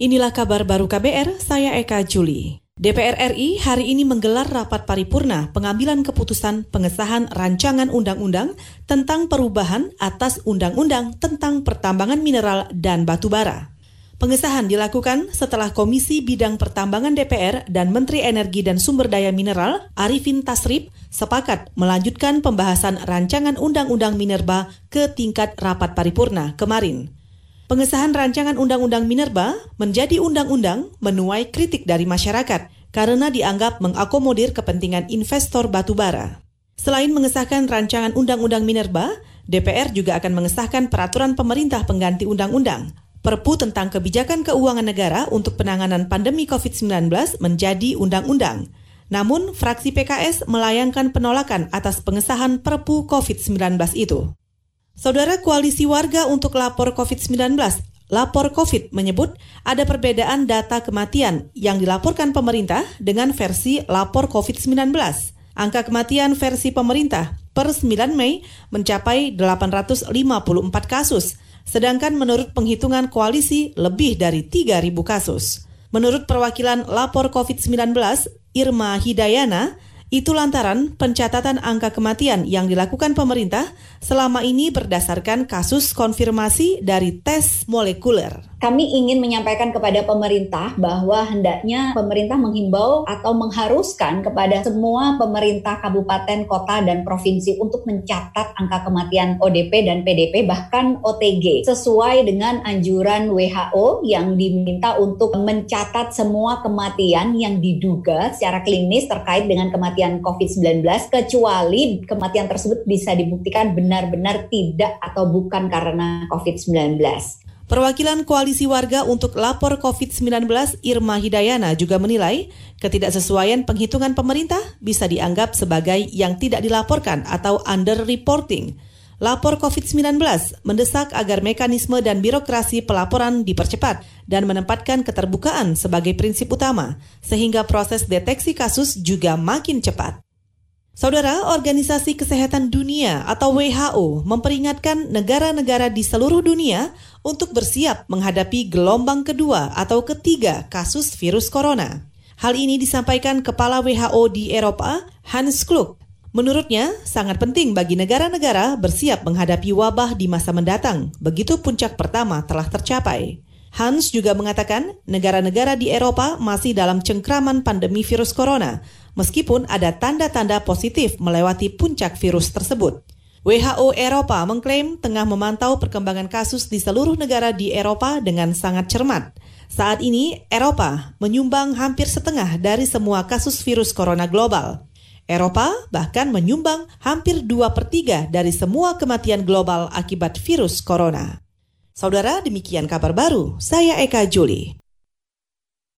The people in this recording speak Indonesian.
Inilah kabar baru KBR, saya Eka Juli. DPR RI hari ini menggelar rapat paripurna pengambilan keputusan pengesahan rancangan undang-undang tentang perubahan atas undang-undang tentang pertambangan mineral dan batu bara. Pengesahan dilakukan setelah Komisi Bidang Pertambangan DPR dan Menteri Energi dan Sumber Daya Mineral Arifin Tasrib sepakat melanjutkan pembahasan rancangan undang-undang minerba ke tingkat rapat paripurna kemarin. Pengesahan rancangan Undang-Undang Minerba menjadi undang-undang menuai kritik dari masyarakat karena dianggap mengakomodir kepentingan investor batubara. Selain mengesahkan rancangan Undang-Undang Minerba, DPR juga akan mengesahkan peraturan pemerintah pengganti undang-undang. Perpu tentang kebijakan keuangan negara untuk penanganan pandemi COVID-19 menjadi undang-undang. Namun, fraksi PKS melayangkan penolakan atas pengesahan Perpu COVID-19 itu. Saudara Koalisi Warga untuk Lapor COVID-19 Lapor COVID menyebut ada perbedaan data kematian yang dilaporkan pemerintah dengan versi Lapor COVID-19. Angka kematian versi pemerintah per 9 Mei mencapai 854 kasus, sedangkan menurut penghitungan koalisi lebih dari 3.000 kasus. Menurut perwakilan Lapor COVID-19, Irma Hidayana, itu lantaran pencatatan angka kematian yang dilakukan pemerintah selama ini berdasarkan kasus konfirmasi dari tes molekuler kami ingin menyampaikan kepada pemerintah bahwa hendaknya pemerintah menghimbau atau mengharuskan kepada semua pemerintah kabupaten, kota, dan provinsi untuk mencatat angka kematian ODP dan PDP bahkan OTG sesuai dengan anjuran WHO yang diminta untuk mencatat semua kematian yang diduga secara klinis terkait dengan kematian COVID-19 kecuali kematian tersebut bisa dibuktikan benar-benar tidak atau bukan karena COVID-19. Perwakilan Koalisi Warga untuk Lapor COVID-19 Irma Hidayana juga menilai ketidaksesuaian penghitungan pemerintah bisa dianggap sebagai yang tidak dilaporkan atau under reporting. Lapor COVID-19 mendesak agar mekanisme dan birokrasi pelaporan dipercepat dan menempatkan keterbukaan sebagai prinsip utama, sehingga proses deteksi kasus juga makin cepat. Saudara, Organisasi Kesehatan Dunia atau WHO memperingatkan negara-negara di seluruh dunia untuk bersiap menghadapi gelombang kedua atau ketiga kasus virus corona. Hal ini disampaikan Kepala WHO di Eropa, Hans Klug. Menurutnya, sangat penting bagi negara-negara bersiap menghadapi wabah di masa mendatang, begitu puncak pertama telah tercapai. Hans juga mengatakan negara-negara di Eropa masih dalam cengkraman pandemi virus corona, meskipun ada tanda-tanda positif melewati puncak virus tersebut. WHO Eropa mengklaim tengah memantau perkembangan kasus di seluruh negara di Eropa dengan sangat cermat. Saat ini, Eropa menyumbang hampir setengah dari semua kasus virus corona global. Eropa bahkan menyumbang hampir dua per 3 dari semua kematian global akibat virus corona. Saudara, demikian kabar baru. Saya Eka Juli.